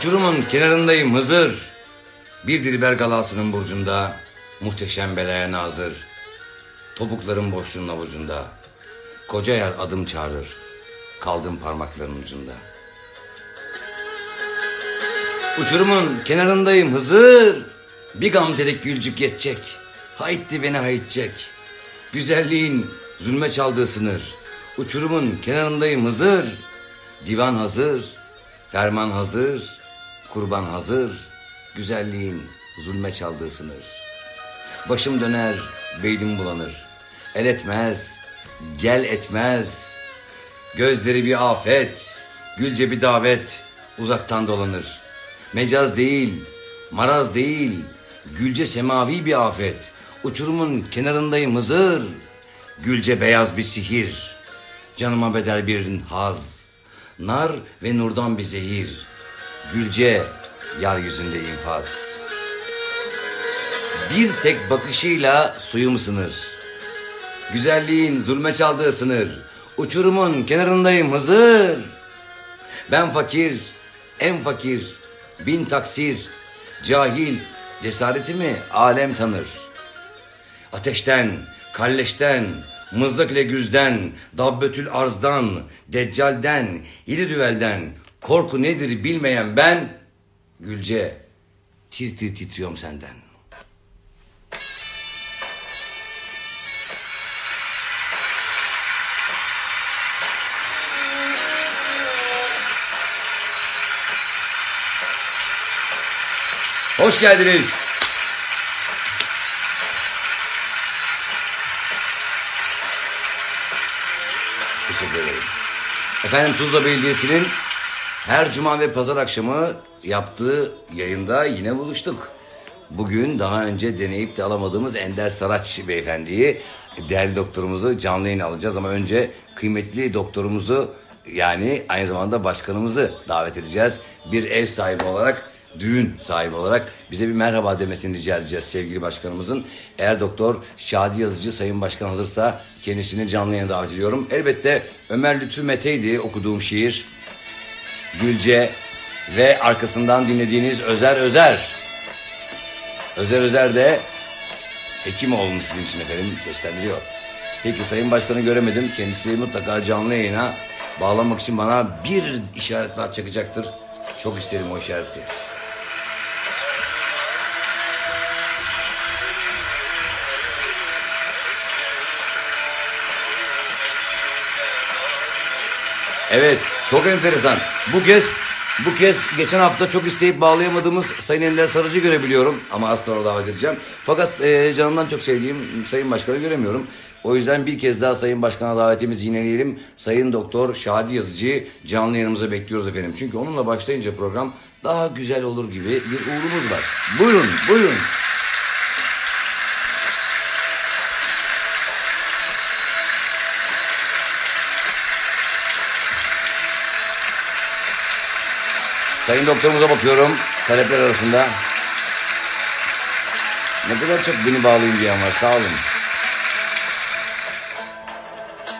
Uçurumun kenarındayım Hızır. Bir dilber galasının burcunda, muhteşem belaya nazır. Topukların boşluğun avucunda. Koca yer adım çağırır. Kaldım parmaklarının ucunda. Uçurumun kenarındayım Hızır. Bir gamzelik gülcük yetecek. Haytti beni hayitecek. Güzelliğin zulme çaldığı sınır. Uçurumun kenarındayım Hızır. Divan hazır, ferman hazır, kurban hazır. Güzelliğin zulme çaldığı sınır. Başım döner, beynim bulanır. El etmez, gel etmez. Gözleri bir afet, gülce bir davet, uzaktan dolanır. Mecaz değil, maraz değil, gülce semavi bir afet. Uçurumun kenarındayım Hızır, gülce beyaz bir sihir. Canıma bedel bir haz, nar ve nurdan bir zehir. Gülce, yeryüzünde infaz. Bir tek bakışıyla suyum sınır. Güzelliğin zulme çaldığı sınır. Uçurumun kenarındayım Hızır. Ben fakir, en fakir, bin taksir, cahil, cesaretimi alem tanır. Ateşten, kalleşten, mızrak ile güzden, dabbetül arzdan, deccalden, yedi düvelden, korku nedir bilmeyen ben, Gülce, tir tir titriyorum senden. Hoş geldiniz. Teşekkür ederim. Efendim Tuzla Belediyesi'nin her cuma ve pazar akşamı yaptığı yayında yine buluştuk. Bugün daha önce deneyip de alamadığımız Ender Saraç beyefendiyi, değerli doktorumuzu canlı yayın alacağız. Ama önce kıymetli doktorumuzu yani aynı zamanda başkanımızı davet edeceğiz. Bir ev sahibi olarak düğün sahibi olarak bize bir merhaba demesini rica edeceğiz sevgili başkanımızın. Eğer doktor Şadi Yazıcı Sayın Başkan hazırsa kendisini canlı yayına davet ediyorum. Elbette Ömer Lütfü Mete'ydi okuduğum şiir. Gülce ve arkasından dinlediğiniz Özer Özer. Özer Özer de hekim olmuş sizin için efendim seslendiriyor. Peki Sayın Başkan'ı göremedim. Kendisi mutlaka canlı yayına bağlanmak için bana bir işaret daha çakacaktır. Çok isterim o işareti. Evet, çok enteresan. Bu kez bu kez geçen hafta çok isteyip bağlayamadığımız Sayın Ender Sarıcı görebiliyorum ama az sonra davet edeceğim. Fakat e, canımdan çok sevdiğim Sayın Başkan'ı göremiyorum. O yüzden bir kez daha Sayın Başkan'a davetimizi yineleyelim. Sayın Doktor Şadi Yazıcı'yı canlı yanımıza bekliyoruz efendim. Çünkü onunla başlayınca program daha güzel olur gibi bir uğrumuz var. Buyurun, buyurun. Sayın doktorumuza bakıyorum talepler arasında. Ne kadar çok beni bağlayın diyen var sağ olun.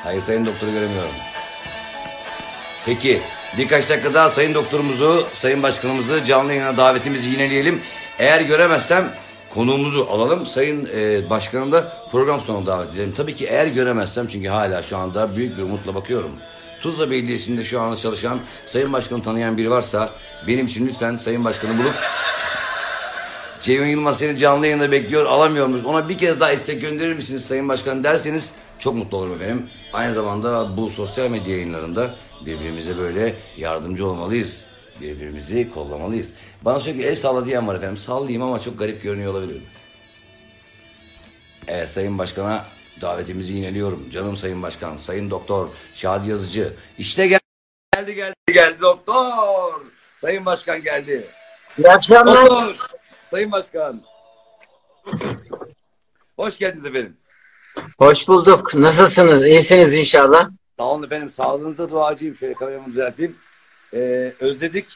Hayır sayın doktoru göremiyorum. Peki birkaç dakika daha sayın doktorumuzu, sayın başkanımızı canlı yayına davetimizi yineleyelim. Eğer göremezsem konuğumuzu alalım. Sayın e, başkanım da program sonuna davet edelim. Tabii ki eğer göremezsem çünkü hala şu anda büyük bir umutla bakıyorum. Tuzla Belediyesi'nde şu anda çalışan Sayın Başkan'ı tanıyan biri varsa benim için lütfen Sayın Başkan'ı bulup Ceyhun Yılmaz seni canlı yayında bekliyor alamıyormuş. Ona bir kez daha istek gönderir misiniz Sayın Başkan derseniz çok mutlu olurum efendim. Aynı zamanda bu sosyal medya yayınlarında birbirimize böyle yardımcı olmalıyız. Birbirimizi kollamalıyız. Bana sürekli el salla diyen var efendim. Sallayayım ama çok garip görünüyor olabilirim. Evet Sayın Başkan'a davetimizi yineliyorum. Canım Sayın Başkan, Sayın Doktor Şadi Yazıcı. İşte gel- geldi geldi geldi doktor. Sayın Başkan geldi. İyi akşamlar. Doktor. Sayın Başkan. Hoş geldiniz efendim. Hoş bulduk. Nasılsınız? İyisiniz inşallah. Sağ olun efendim. Sağlığınıza duacıyım. Şöyle kameramı düzelteyim. Ee, özledik.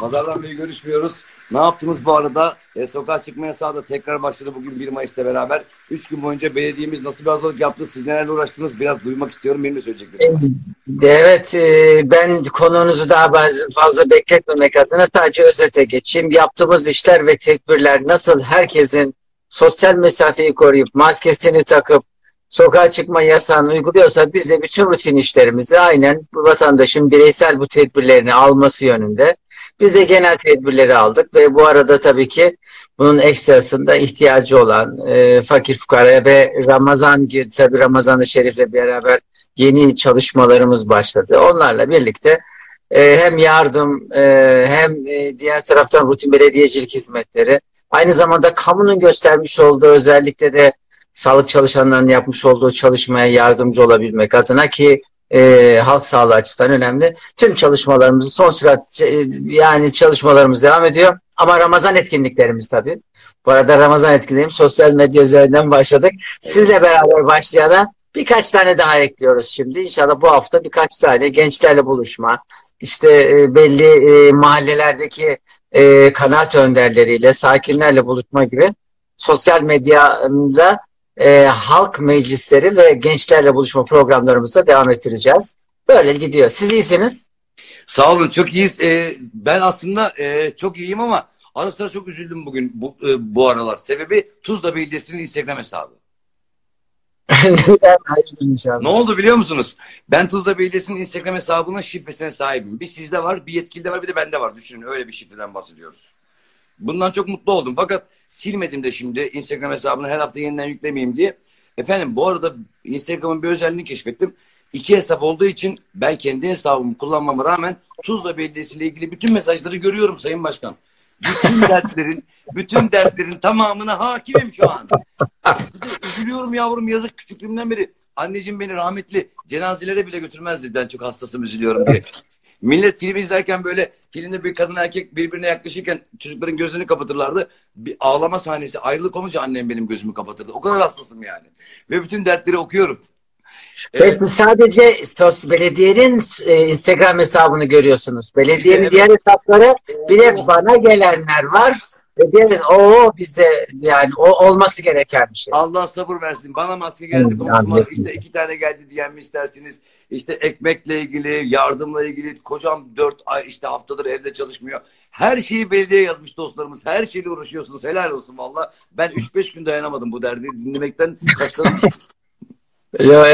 Pazardan beri görüşmüyoruz. Ne yaptınız bu arada? E, sokağa çıkma yasağı da tekrar başladı bugün 1 Mayıs'ta beraber. 3 gün boyunca belediyemiz nasıl bir hazırlık yaptı? Siz nelerle uğraştınız? Biraz duymak istiyorum. Benim de söyleyeceklerim. Evet, e, ben konunuzu daha fazla bekletmemek adına sadece özete geçeyim. Yaptığımız işler ve tedbirler nasıl herkesin sosyal mesafeyi koruyup maskesini takıp sokağa çıkma yasağını uyguluyorsa biz de bütün rutin işlerimizi aynen bu vatandaşın bireysel bu tedbirlerini alması yönünde biz de genel tedbirleri aldık ve bu arada tabii ki bunun ekstrasında ihtiyacı olan e, fakir fukaraya ve Ramazan tabii Ramazan-ı Şerif'le beraber yeni çalışmalarımız başladı. Onlarla birlikte e, hem yardım e, hem e, diğer taraftan rutin belediyecilik hizmetleri aynı zamanda kamunun göstermiş olduğu özellikle de sağlık çalışanlarının yapmış olduğu çalışmaya yardımcı olabilmek adına ki e, halk sağlığı açısından önemli. Tüm çalışmalarımızı son sürat e, yani çalışmalarımız devam ediyor. Ama Ramazan etkinliklerimiz tabii. Bu arada Ramazan etkinliğimiz sosyal medya üzerinden başladık. Sizle beraber başlayana birkaç tane daha ekliyoruz şimdi. İnşallah bu hafta birkaç tane gençlerle buluşma, işte e, belli e, mahallelerdeki e, kanaat önderleriyle, sakinlerle buluşma gibi sosyal medyada e, halk meclisleri ve gençlerle buluşma programlarımızda devam ettireceğiz. Böyle gidiyor. Siz iyisiniz. Sağ olun. Çok iyiyiz. E, ben aslında e, çok iyiyim ama ara sıra çok üzüldüm bugün bu, e, bu aralar. Sebebi Tuzla Belediyesi'nin Instagram hesabı. Ne oldu biliyor musunuz? Ben Tuzla Belediyesi'nin Instagram hesabının şifresine sahibim. Bir sizde var, bir yetkilide var, bir de bende var. Düşünün öyle bir şifreden bahsediyoruz. Bundan çok mutlu oldum. Fakat silmedim de şimdi Instagram hesabını her hafta yeniden yüklemeyeyim diye. Efendim bu arada Instagram'ın bir özelliğini keşfettim. İki hesap olduğu için ben kendi hesabımı kullanmama rağmen Tuzla Belediyesi ile ilgili bütün mesajları görüyorum Sayın Başkan. Bütün dertlerin, bütün dertlerin tamamına hakimim şu an. Üzülüyorum yavrum yazık küçüklüğümden beri. Anneciğim beni rahmetli cenazelere bile götürmezdi. Ben çok hassasım üzülüyorum diye. Millet film izlerken böyle filmde bir kadın erkek birbirine yaklaşırken çocukların gözlerini kapatırlardı. Bir ağlama sahnesi ayrılık olunca annem benim gözümü kapatırdı. O kadar hassasım yani. Ve bütün dertleri okuyorum. Evet. Sadece sos belediyenin e, Instagram hesabını görüyorsunuz. Belediyenin Evet. diğer hesapları bir de bana gelenler var. Ve diğer o bizde yani o olması gereken bir şey. Allah sabır versin. Bana maske geldi, konuşmaz. İşte iki tane geldi diyen mi istersiniz? İşte ekmekle ilgili, yardımla ilgili. Kocam dört ay işte haftadır evde çalışmıyor. Her şeyi belediye yazmış dostlarımız. Her şeyle uğraşıyorsunuz. Helal olsun valla. Ben 3-5 gün dayanamadım bu derdi dinlemekten. Kaçlarım. Yo,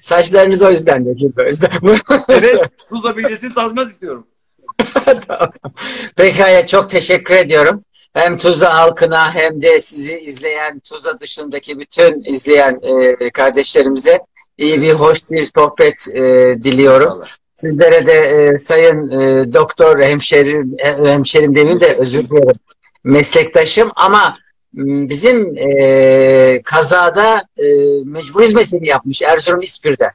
Saçlarınız o yüzden döküldü. O yüzden. evet. Tuzla Belediyesi'ni tazminat istiyorum. Tamam. Pekala çok teşekkür ediyorum. Hem Tuzla halkına hem de sizi izleyen Tuzla dışındaki bütün izleyen e, kardeşlerimize iyi bir hoş bir sohbet e, diliyorum. İnşallah. Sizlere de e, sayın e, doktor hemşerim e, hemşerim demeyeyim de özür dilerim meslektaşım ama bizim e, kazada e, mecbur hizmetini yapmış Erzurum İspir'de.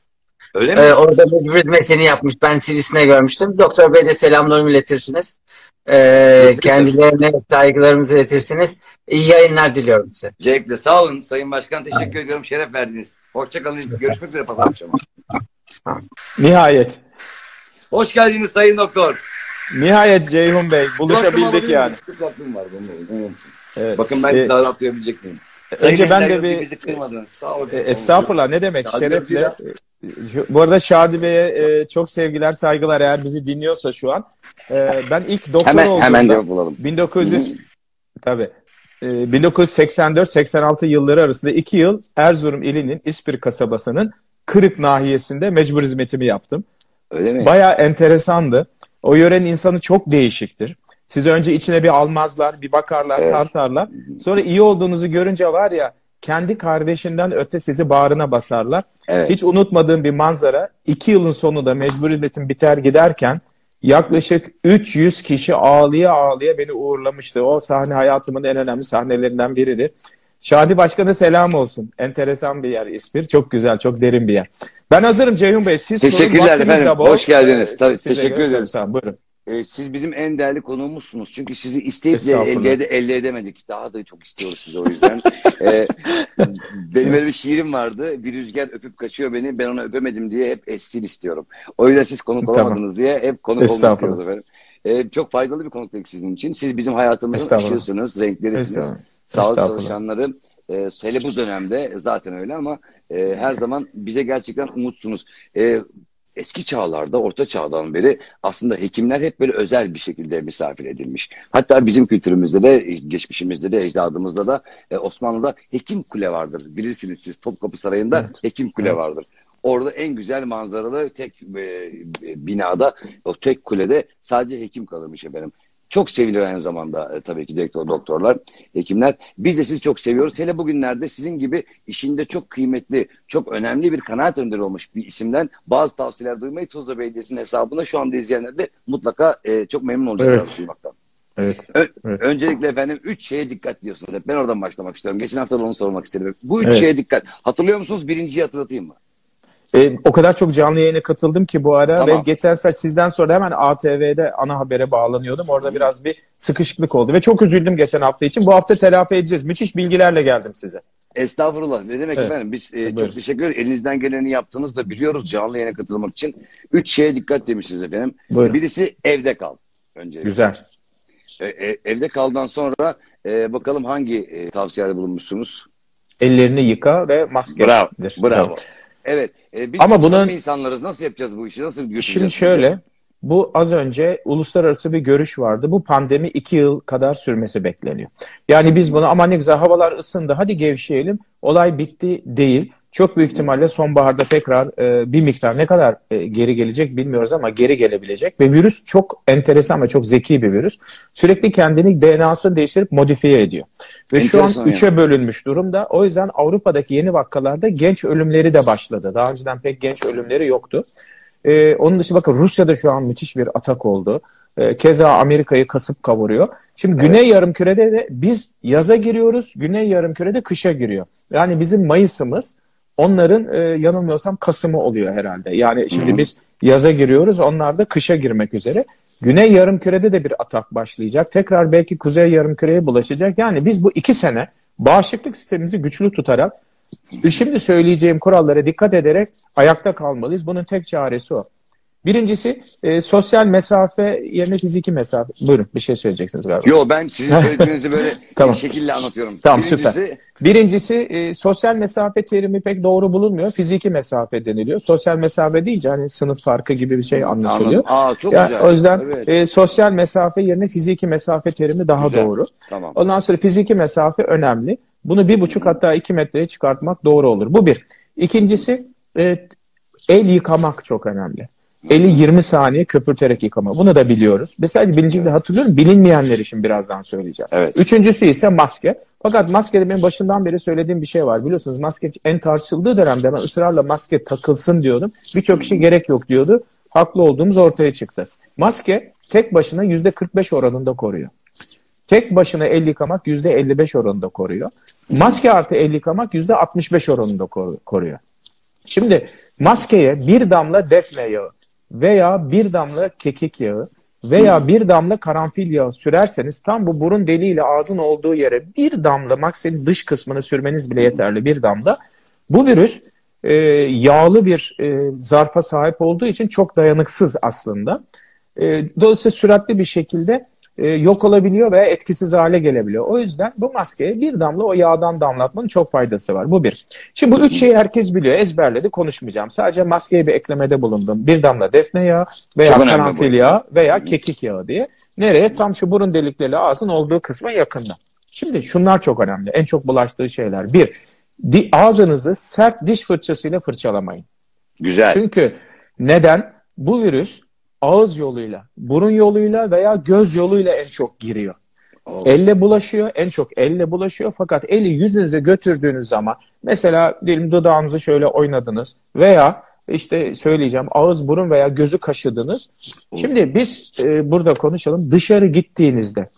Öyle mi? Ee, orada mecbur hizmetini yapmış. Ben CV'sine görmüştüm. Doktor Bey de selamlarımı iletirsiniz. Ee, kendilerine saygılarımızı iletirsiniz. İyi yayınlar diliyorum size. Zevkle. Sağ olun Sayın Başkan. Teşekkür ediyorum. Şeref verdiniz. Hoşçakalın. Görüşmek üzere pazar akşamı. Nihayet. Hoş geldiniz Sayın Doktor. Nihayet Ceyhun Bey. Buluşabildik yani. miyim? Var. Evet. Bakın ben Ee, daha rahat duyabilecek önce ben de bir bizi kırmadınız. Sağ olun. e, estağfurullah ne demek Şadi şerefle. Bu arada Şadi Bey'e e, çok sevgiler saygılar eğer bizi dinliyorsa şu an. E, ben ilk doktor Hemen olduğumda hemen cevap bulalım. 1900 tabii. E, 1984-86 yılları arasında iki yıl Erzurum ilinin İspir kasabasının Kırık nahiyesinde mecbur hizmetimi yaptım. Öyle mi? Bayağı enteresandı. O yörenin insanı çok değişiktir. Sizi önce içine bir almazlar, bir bakarlar, Evet. tartarlar. Sonra iyi olduğunuzu görünce var ya kendi kardeşinden öte sizi bağrına basarlar. Evet. Hiç unutmadığım bir manzara. iki yılın sonunda mecbur hizmetim biter giderken yaklaşık 300 kişi ağlıya ağlıya beni uğurlamıştı. O sahne hayatımın en önemli sahnelerinden biridir. Şadi Başkan'a selam olsun. Enteresan bir yer İspir. Çok güzel, çok derin bir yer. Ben hazırım Ceyhun Bey. Siz sorun, Teşekkürler de efendim. Hoş geldiniz. Ee, Tabii, teşekkür ederiz. Buyurun. Ee, siz bizim en değerli konuğumuzsunuz. Çünkü sizi isteyip de elde, ede- elde edemedik. Daha da çok istiyoruz sizi o yüzden. Ee, benim öyle bir şiirim vardı. Bir rüzgar öpüp kaçıyor beni. Ben onu öpemedim diye hep essin istiyorum. O yüzden siz konuk Tamam. olamadınız diye hep konuk olmak istiyoruz efendim. e, çok faydalı bir konuktuk sizin için. Siz bizim hayatımızın ışığısınız, renklerisiniz. Sağlık çalışanları e, hele bu dönemde zaten öyle ama e, her zaman bize gerçekten umutsunuz. E, eski çağlarda, orta çağdan beri aslında hekimler hep böyle özel bir şekilde misafir edilmiş. Hatta bizim kültürümüzde de, geçmişimizde de, ecdadımızda da e, Osmanlı'da hekim kule vardır. Bilirsiniz siz Topkapı Sarayı'nda hekim kule Evet. vardır. Orada en güzel manzaralı tek e, binada, o tek kulede sadece hekim kalırmış efendim. Çok seviliyor aynı zamanda e, tabii ki doktor, doktorlar, hekimler. Biz de sizi çok seviyoruz. Hele bugünlerde sizin gibi işinde çok kıymetli, çok önemli bir kanaat önderi olmuş bir isimden bazı tavsiyeler duymayı Tuzla Belediyesi'nin hesabına şu anda izleyenler de mutlaka e, çok memnun olacaklar Evet. duymaktan. Evet. Ö- Evet. Öncelikle efendim üç şeye dikkat diyorsunuz. Hep ben oradan başlamak istiyorum. Geçen hafta da onu sormak istedim. Bu üç Evet. şeye dikkat. Hatırlıyor musunuz? Birinciyi hatırlatayım mı? E, o kadar çok canlı yayına katıldım ki bu ara Tamam. ve geçen sefer sizden sonra hemen ATV'de ana habere bağlanıyordum. Orada biraz bir sıkışıklık oldu ve çok üzüldüm geçen hafta için. Bu hafta telafi edeceğiz. Müthiş bilgilerle geldim size. Estağfurullah. Ne demek Evet. efendim? Biz e, Buyurun. çok teşekkür ederiz. Elinizden geleni yaptınız da biliyoruz canlı yayına katılmak için. Üç şeye dikkat demişsiniz efendim. Buyurun. Birisi evde kal. Önce. Güzel. E, e, evde kaldan sonra e, bakalım hangi e, tavsiyede bulunmuşsunuz? Ellerini yıka ve maske. Bravo. Bravo. Evet. Evet. e, biz Ama bunun- insanlarız. Nasıl yapacağız bu işi? Nasıl götüreceğiz? Şimdi şöyle, bu az önce uluslararası bir görüş vardı. Bu pandemi iki yıl kadar sürmesi bekleniyor. Yani biz bunu ama ne güzel havalar ısındı hadi gevşeyelim olay bitti değil. Çok büyük ihtimalle sonbaharda tekrar e, bir miktar ne kadar e, geri gelecek bilmiyoruz ama geri gelebilecek. Ve virüs çok enteresan ve çok zeki bir virüs. Sürekli kendini DNA'sını değiştirip modifiye ediyor. Ve şu an Enteresan yani. üçe bölünmüş durumda. O yüzden Avrupa'daki yeni vakalarda genç ölümleri de başladı. Daha önceden pek genç ölümleri yoktu. Ee, onun dışında bakın Rusya'da şu an müthiş bir atak oldu. Ee, keza Amerika'yı kasıp kavuruyor. Şimdi Güney Yarımküre'de de biz yaza giriyoruz, Güney Yarımküre'de kışa giriyor. Yani bizim Mayıs'ımız onların e, yanılmıyorsam Kasım'ı oluyor herhalde. Yani şimdi Hı hı. biz yaza giriyoruz, onlar da kışa girmek üzere. Güney Yarımküre'de de bir atak başlayacak. Tekrar belki Kuzey Yarımküre'ye bulaşacak. Yani biz bu iki sene bağışıklık sistemimizi güçlü tutarak Şimdi söyleyeceğim kurallara dikkat ederek ayakta kalmalıyız. Bunun tek çaresi o. Birincisi e, sosyal mesafe yerine fiziki mesafe. Buyurun bir şey söyleyeceksiniz galiba. Yo ben sizin söylediğinizi böyle Tamam. bir şekilde anlatıyorum. Tamam, Birincisi, Birincisi e, sosyal mesafe terimi pek doğru bulunmuyor. Fiziki mesafe deniliyor. Sosyal mesafe deyince hani sınıf farkı gibi bir şey anlaşılıyor. Anladım. Aa çok Ya, güzel. o yüzden Evet. e, sosyal mesafe yerine fiziki mesafe terimi daha Güzel. doğru. Tamam. Ondan sonra fiziki mesafe önemli. Bunu bir buçuk hatta iki metreye çıkartmak doğru olur. Bu bir. İkincisi e, el yıkamak çok önemli. Eli 20 saniye köpürterek yıkama. Bunu da biliyoruz. Mesela bilincimde hatırlıyorum. Bilinmeyenler için birazdan söyleyeceğim. Evet. Üçüncüsü ise maske. Fakat maskede benim başından beri söylediğim bir şey var. Biliyorsunuz maske en tartışıldığı dönemde ben ısrarla maske takılsın diyordum. Birçok kişi gerek yok diyordu. Haklı olduğumuz ortaya çıktı. Maske tek başına %45 oranında koruyor. Tek başına el yıkamak %55 oranında koruyor. Maske artı el yıkamak %65 oranında koru- koruyor. Şimdi maskeye bir damla defne yağı veya bir damla kekik yağı veya bir damla karanfil yağı sürerseniz tam bu burun deliğiyle ağzın olduğu yere bir damla maksenin dış kısmını sürmeniz bile yeterli bir damla. Bu virüs e, yağlı bir e, zarfa sahip olduğu için çok dayanıksız aslında. E, dolayısıyla süratli bir şekilde e, yok olabiliyor veya etkisiz hale gelebiliyor. O yüzden bu maskeye bir damla o yağdan damlatmanın çok faydası var. Bu bir. Şimdi bu üç şeyi herkes biliyor. Ezberledi konuşmayacağım. Sadece maskeye bir eklemede bulundum. Bir damla defne yağı veya Çok karanfil yağı veya kekik yağı diye. Nereye? Tam şu burun delikleriyle ağzın olduğu kısma yakında. Şimdi şunlar çok önemli. En çok bulaştığı şeyler. Bir, di- ağzınızı sert diş fırçasıyla fırçalamayın. Güzel. Çünkü neden? Bu virüs ağız yoluyla, burun yoluyla veya göz yoluyla en çok giriyor. Oo. Elle bulaşıyor, en çok elle bulaşıyor. Fakat eli yüzünüze götürdüğünüz zaman mesela diyelim dudağınızı şöyle oynadınız veya işte söyleyeceğim ağız, burun veya gözü kaşıdınız. Şimdi biz e, burada konuşalım. Dışarı gittiğinizde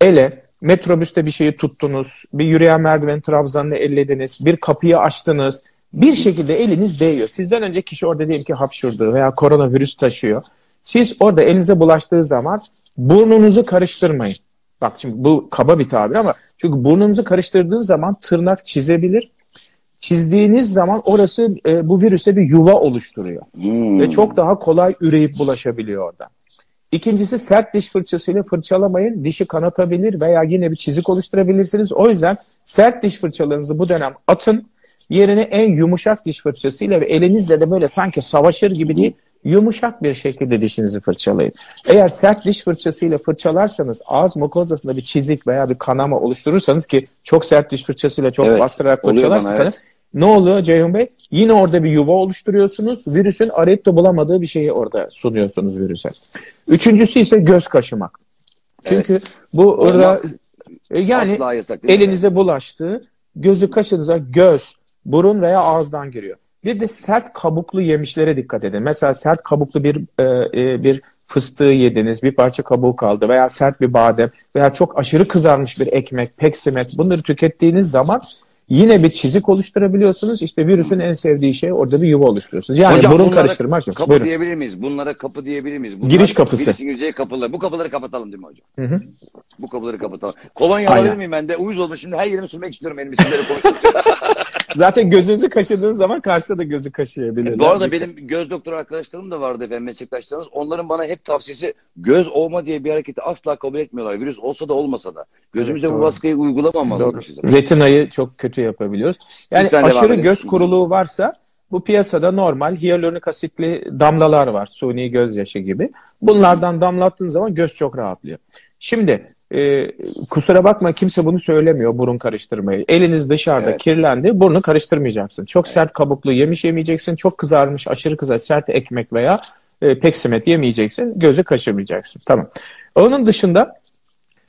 ele metrobüste bir şeyi tuttunuz, bir yürüyen merdiven trabzanını ellediniz, bir kapıyı açtınız. Bir şekilde eliniz değiyor. Sizden önce kişi orada diyelim ki hapşurdu veya koronavirüs taşıyor. Siz orada elinize bulaştığı zaman burnunuzu karıştırmayın. Bak şimdi bu kaba bir tabir ama çünkü burnunuzu karıştırdığınız zaman tırnak çizebilir. Çizdiğiniz zaman orası e, bu virüse bir yuva oluşturuyor Hmm. ve çok daha kolay üreyip bulaşabiliyor oradan. İkincisi sert diş fırçasıyla fırçalamayın. Dişi kanatabilir veya yine bir çizik oluşturabilirsiniz. O yüzden sert diş fırçalarınızı bu dönem atın. Yerine en yumuşak diş fırçasıyla ve elinizle de böyle sanki savaşır gibi değil yumuşak bir şekilde dişinizi fırçalayın. Eğer sert diş fırçasıyla fırçalarsanız ağız mukozasında bir çizik veya bir kanama oluşturursanız ki çok sert diş fırçasıyla çok Evet, bastırarak fırçalarsanız bana, evet. ne oluyor Ceyhun Bey? Yine orada bir yuva oluşturuyorsunuz. Virüsün da bulamadığı bir şeyi orada sunuyorsunuz virüse. Üçüncüsü ise göz kaşımak. Çünkü bu ırra e, yani yasak elinize bulaştı, gözü kaşınıza göz, burun veya ağızdan giriyor. Bir de sert kabuklu yemişlere dikkat edin. Mesela sert kabuklu bir e, e, bir fıstığı yediniz, bir parça kabuğu kaldı veya sert bir badem veya çok aşırı kızarmış bir ekmek, peksimet bunları tükettiğiniz zaman yine bir çizik oluşturabiliyorsunuz. İşte virüsün en sevdiği şey orada bir yuva oluşturuyorsunuz. Yani Hocam burun karıştırmak yok. Kapı Buyurun. diyebilir miyiz? Bunlara kapı diyebilir miyiz? Bunlar Giriş kapısı. Virüsün gireceği kapılar. Bu kapıları kapatalım değil mi hocam? Hı hı. Bu kapıları kapatalım. Kolonya alabilir miyim ben de? Uyuz oldum. Şimdi her yerimi sürmek istiyorum elimi sizlere. Zaten gözünüzü kaşıdığınız zaman karşıda da gözü kaşıyabilirler. Bu arada benim göz doktoru arkadaşlarım da vardı efendim meslektaşlarımız. Onların bana hep tavsiyesi göz olma diye bir hareketi asla kabul etmiyorlar. Virüs olsa da olmasa da. Gözümüze Evet, bu baskıyı Doğru. uygulamamalıymışız. Retinayı çok kötü yapabiliyoruz. Yani Lütfen aşırı göz kuruluğu varsa bu piyasada normal hyaluronik asitli damlalar var. Suni gözyaşı gibi. Bunlardan damlattığın zaman göz çok rahatlıyor. Şimdi e, kusura bakma kimse bunu söylemiyor burun karıştırmayı. Eliniz dışarıda Evet. kirlendi burnu karıştırmayacaksın. Çok sert kabuklu yemiş yemeyeceksin. Çok kızarmış aşırı kızarmış sert ekmek veya e, peksimet yemeyeceksin. Gözü kaşımayacaksın. Tamam. Onun dışında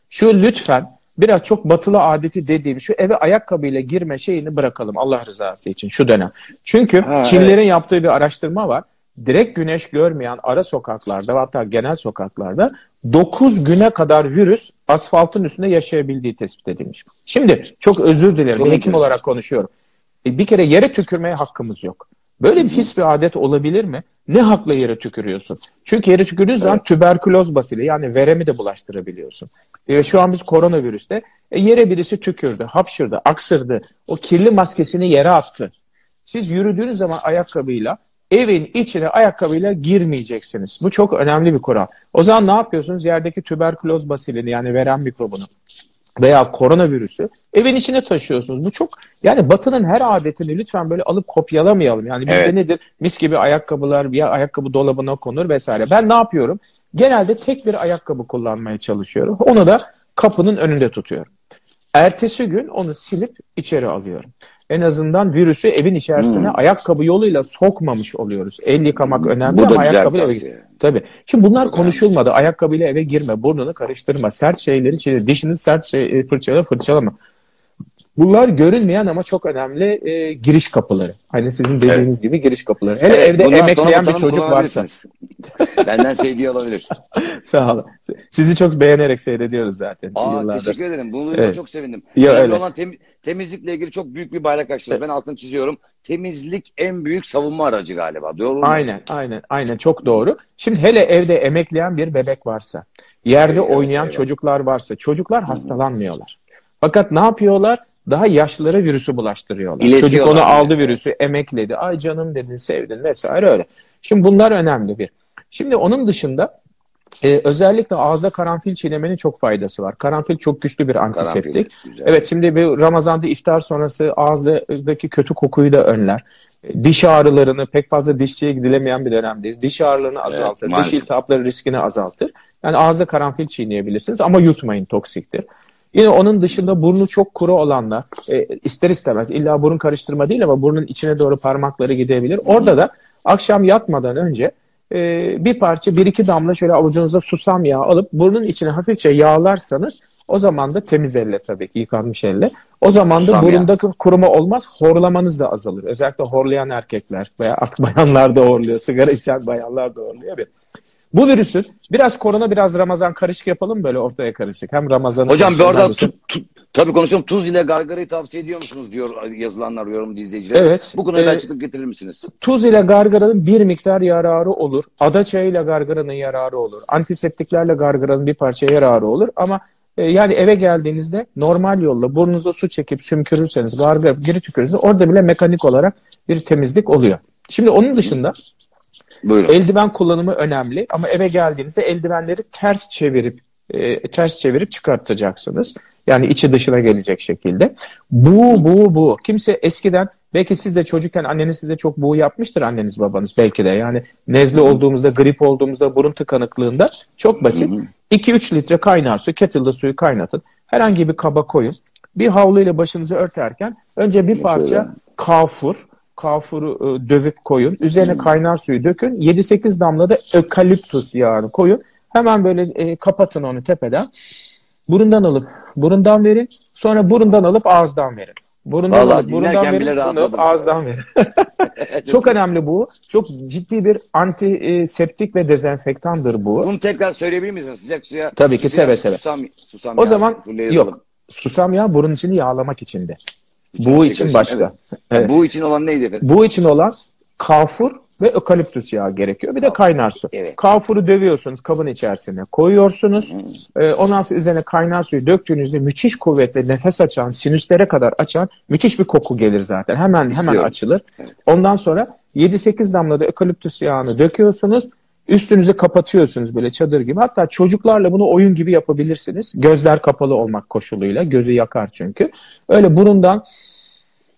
şu lütfen biraz çok batılı adeti dediğim şu eve ayakkabıyla girme şeyini bırakalım Allah rızası için şu dönem. Çünkü Ha, Çinlilerin yaptığı bir araştırma var. Direkt güneş görmeyen ara sokaklarda hatta genel sokaklarda 9 güne kadar virüs asfaltın üstünde yaşayabildiği tespit edilmiş. Şimdi çok özür dilerim bir hekim olarak konuşuyorum. E, Bir kere yere tükürmeye hakkımız yok. Böyle bir his bir adet olabilir mi? Ne hakla yere tükürüyorsun? Çünkü yere tükürdüğün zaman tüberküloz basili yani veremi de bulaştırabiliyorsun. E, şu an biz koronavirüste e, yere birisi tükürdü, hapşırdı, aksırdı. O kirli maskesini yere attı. Siz yürüdüğünüz zaman ayakkabıyla evin içine ayakkabıyla girmeyeceksiniz. Bu çok önemli bir kural. O zaman ne yapıyorsunuz? Yerdeki tüberküloz basilini yani verem mikrobunu veya koronavirüsü evin içine taşıyorsunuz. Bu çok yani batının her adetini lütfen böyle alıp kopyalamayalım. Yani bizde Evet. nedir? Mis gibi ayakkabılar ya ayakkabı dolabına konur vesaire. Ben ne yapıyorum? Genelde tek bir ayakkabı kullanmaya çalışıyorum. Onu da kapının önünde tutuyorum. Ertesi gün onu silip içeri alıyorum. En azından virüsü evin içerisine Hmm. ayakkabı yoluyla sokmamış oluyoruz. El yıkamak önemli Bu ama güzel ayakkabıyla eve tavsiye. Tabii. Şimdi bunlar Çok konuşulmadı. Ayakkabıyla eve girme, burnunu karıştırma, sert şeyleri çiğne, dişini sert şey, e, fırçayla fırçalama. Bunlar görünmeyen ama çok önemli e, giriş kapıları. Hani sizin dediğiniz gibi giriş kapıları. Hele Evet, evde emekleyen bir çocuk varsa. Benden sevdiği olabilir. Sağ olun. Sizi çok beğenerek seyrediyoruz zaten. Aa, yıllardır. teşekkür ederim. Bunu Evet. çok sevindim. Ya Önemli öyle. olan tem- temizlikle ilgili çok büyük bir bayrak açtınız. Ben altını çiziyorum. Temizlik en büyük savunma aracı galiba. Doğru mu? Aynen, aynen, aynen çok doğru. Şimdi hele evde emekleyen bir bebek varsa, yerde Eyvah, oynayan eyvah. çocuklar varsa, çocuklar hastalanmıyorlar. Fakat ne yapıyorlar? Daha yaşlılara virüsü bulaştırıyorlar. Çocuk onu yani. aldı virüsü, emekledi. Ay canım dedin, sevdin vesaire öyle. Şimdi bunlar önemli bir. Şimdi onun dışında e, özellikle ağızda karanfil çiğnemenin çok faydası var. Karanfil çok güçlü bir antiseptik. Evet şimdi bir Ramazan'da iftar sonrası ağızdaki kötü kokuyu da önler. E, Diş ağrılarını pek fazla dişçiye gidilemeyen bir dönemdeyiz. Diş ağrılarını azaltır. diş maalesef. iltihapları riskini azaltır. Yani ağızda karanfil çiğneyebilirsiniz ama yutmayın toksiktir. Yine onun dışında burnu çok kuru olanlar e, ister istemez illa burun karıştırma değil ama burnun içine doğru parmakları gidebilir. Orada da akşam yatmadan önce e, bir parça bir iki damla şöyle avucunuza susam yağı alıp burnun içine hafifçe yağlarsanız o zaman da temiz elle tabii ki yıkanmış elle. O zaman da Susam yağı. kuruma olmaz horlamanız da azalır. Özellikle horlayan erkekler veya artık bayanlar da horluyor. Sigara içen bayanlar da horluyor. Bu virüsün biraz korona biraz Ramazan karışık yapalım böyle ortaya karışık. Hem Ramazan'ı Hocam bir konuşalım, arada tu, tu- tabii konuşalım. Tuz ile gargarayı tavsiye ediyor musunuz diyor yazılanlar, yorum izleyiciler. Evet. Bu konuyu da Ee, açıklık getirir misiniz? Tuz ile gargaranın bir miktar yararı olur. Ada çayı ile gargaranın yararı olur. Antiseptiklerle gargaranın bir parça yararı olur. Ama e, yani eve geldiğinizde normal yolla burnunuza su çekip sümkürürseniz, gargara geri tükürürseniz orada bile mekanik olarak bir temizlik oluyor. Şimdi onun dışında Buyurun. Eldiven kullanımı önemli ama eve geldiğinizde eldivenleri ters çevirip e, ters çevirip çıkartacaksınız. Yani içi dışına gelecek şekilde. Bu, bu, bu. Kimse eskiden belki siz de çocukken anneniz size çok bu yapmıştır anneniz babanız belki de. Yani nezle olduğumuzda, grip olduğumuzda, burun tıkanıklığında çok basit. 2-3 litre kaynar su, kettle'da suyu kaynatın. Herhangi bir kaba koyun. Bir havluyla başınızı örterken önce bir parça kafur, kafuru e, dövüp koyun. Üzerine kaynar suyu dökün. 7-8 damla da ökaliptus yağını koyun. Hemen böyle e, kapatın onu tepeden. Burundan alıp burundan verin. Sonra burundan alıp ağızdan verin. Burundan Vallahi alıp burundan verin. bile alıp ağızdan verin. Çok önemli bu. Çok ciddi bir antiseptik ve dezenfektandır bu. Bunu tekrar söyleyebilir misiniz? Sıcak suya. Tabii ki, seve seve. Susam, susam O zaman yok. Susam yağı burun içini yağlamak içinde. Bu şey için karışık, başka. Evet. Bu için olan neydi efendim? Bu için olan kafur ve ökaliptüs yağı gerekiyor. Bir de kaynar su. Evet. Kafuru dövüyorsunuz kabın içerisine koyuyorsunuz. Ee, ondan sonra üzerine kaynar suyu döktüğünüzde müthiş kuvvetli nefes açan, sinüslere kadar açan müthiş bir koku gelir zaten. Hemen hemen açılır. Ondan sonra 7-8 damla da ökaliptüs yağını döküyorsunuz. Üstünüzü kapatıyorsunuz böyle çadır gibi. Hatta çocuklarla bunu oyun gibi yapabilirsiniz. Gözler kapalı olmak koşuluyla. Gözü yakar çünkü. Öyle burundan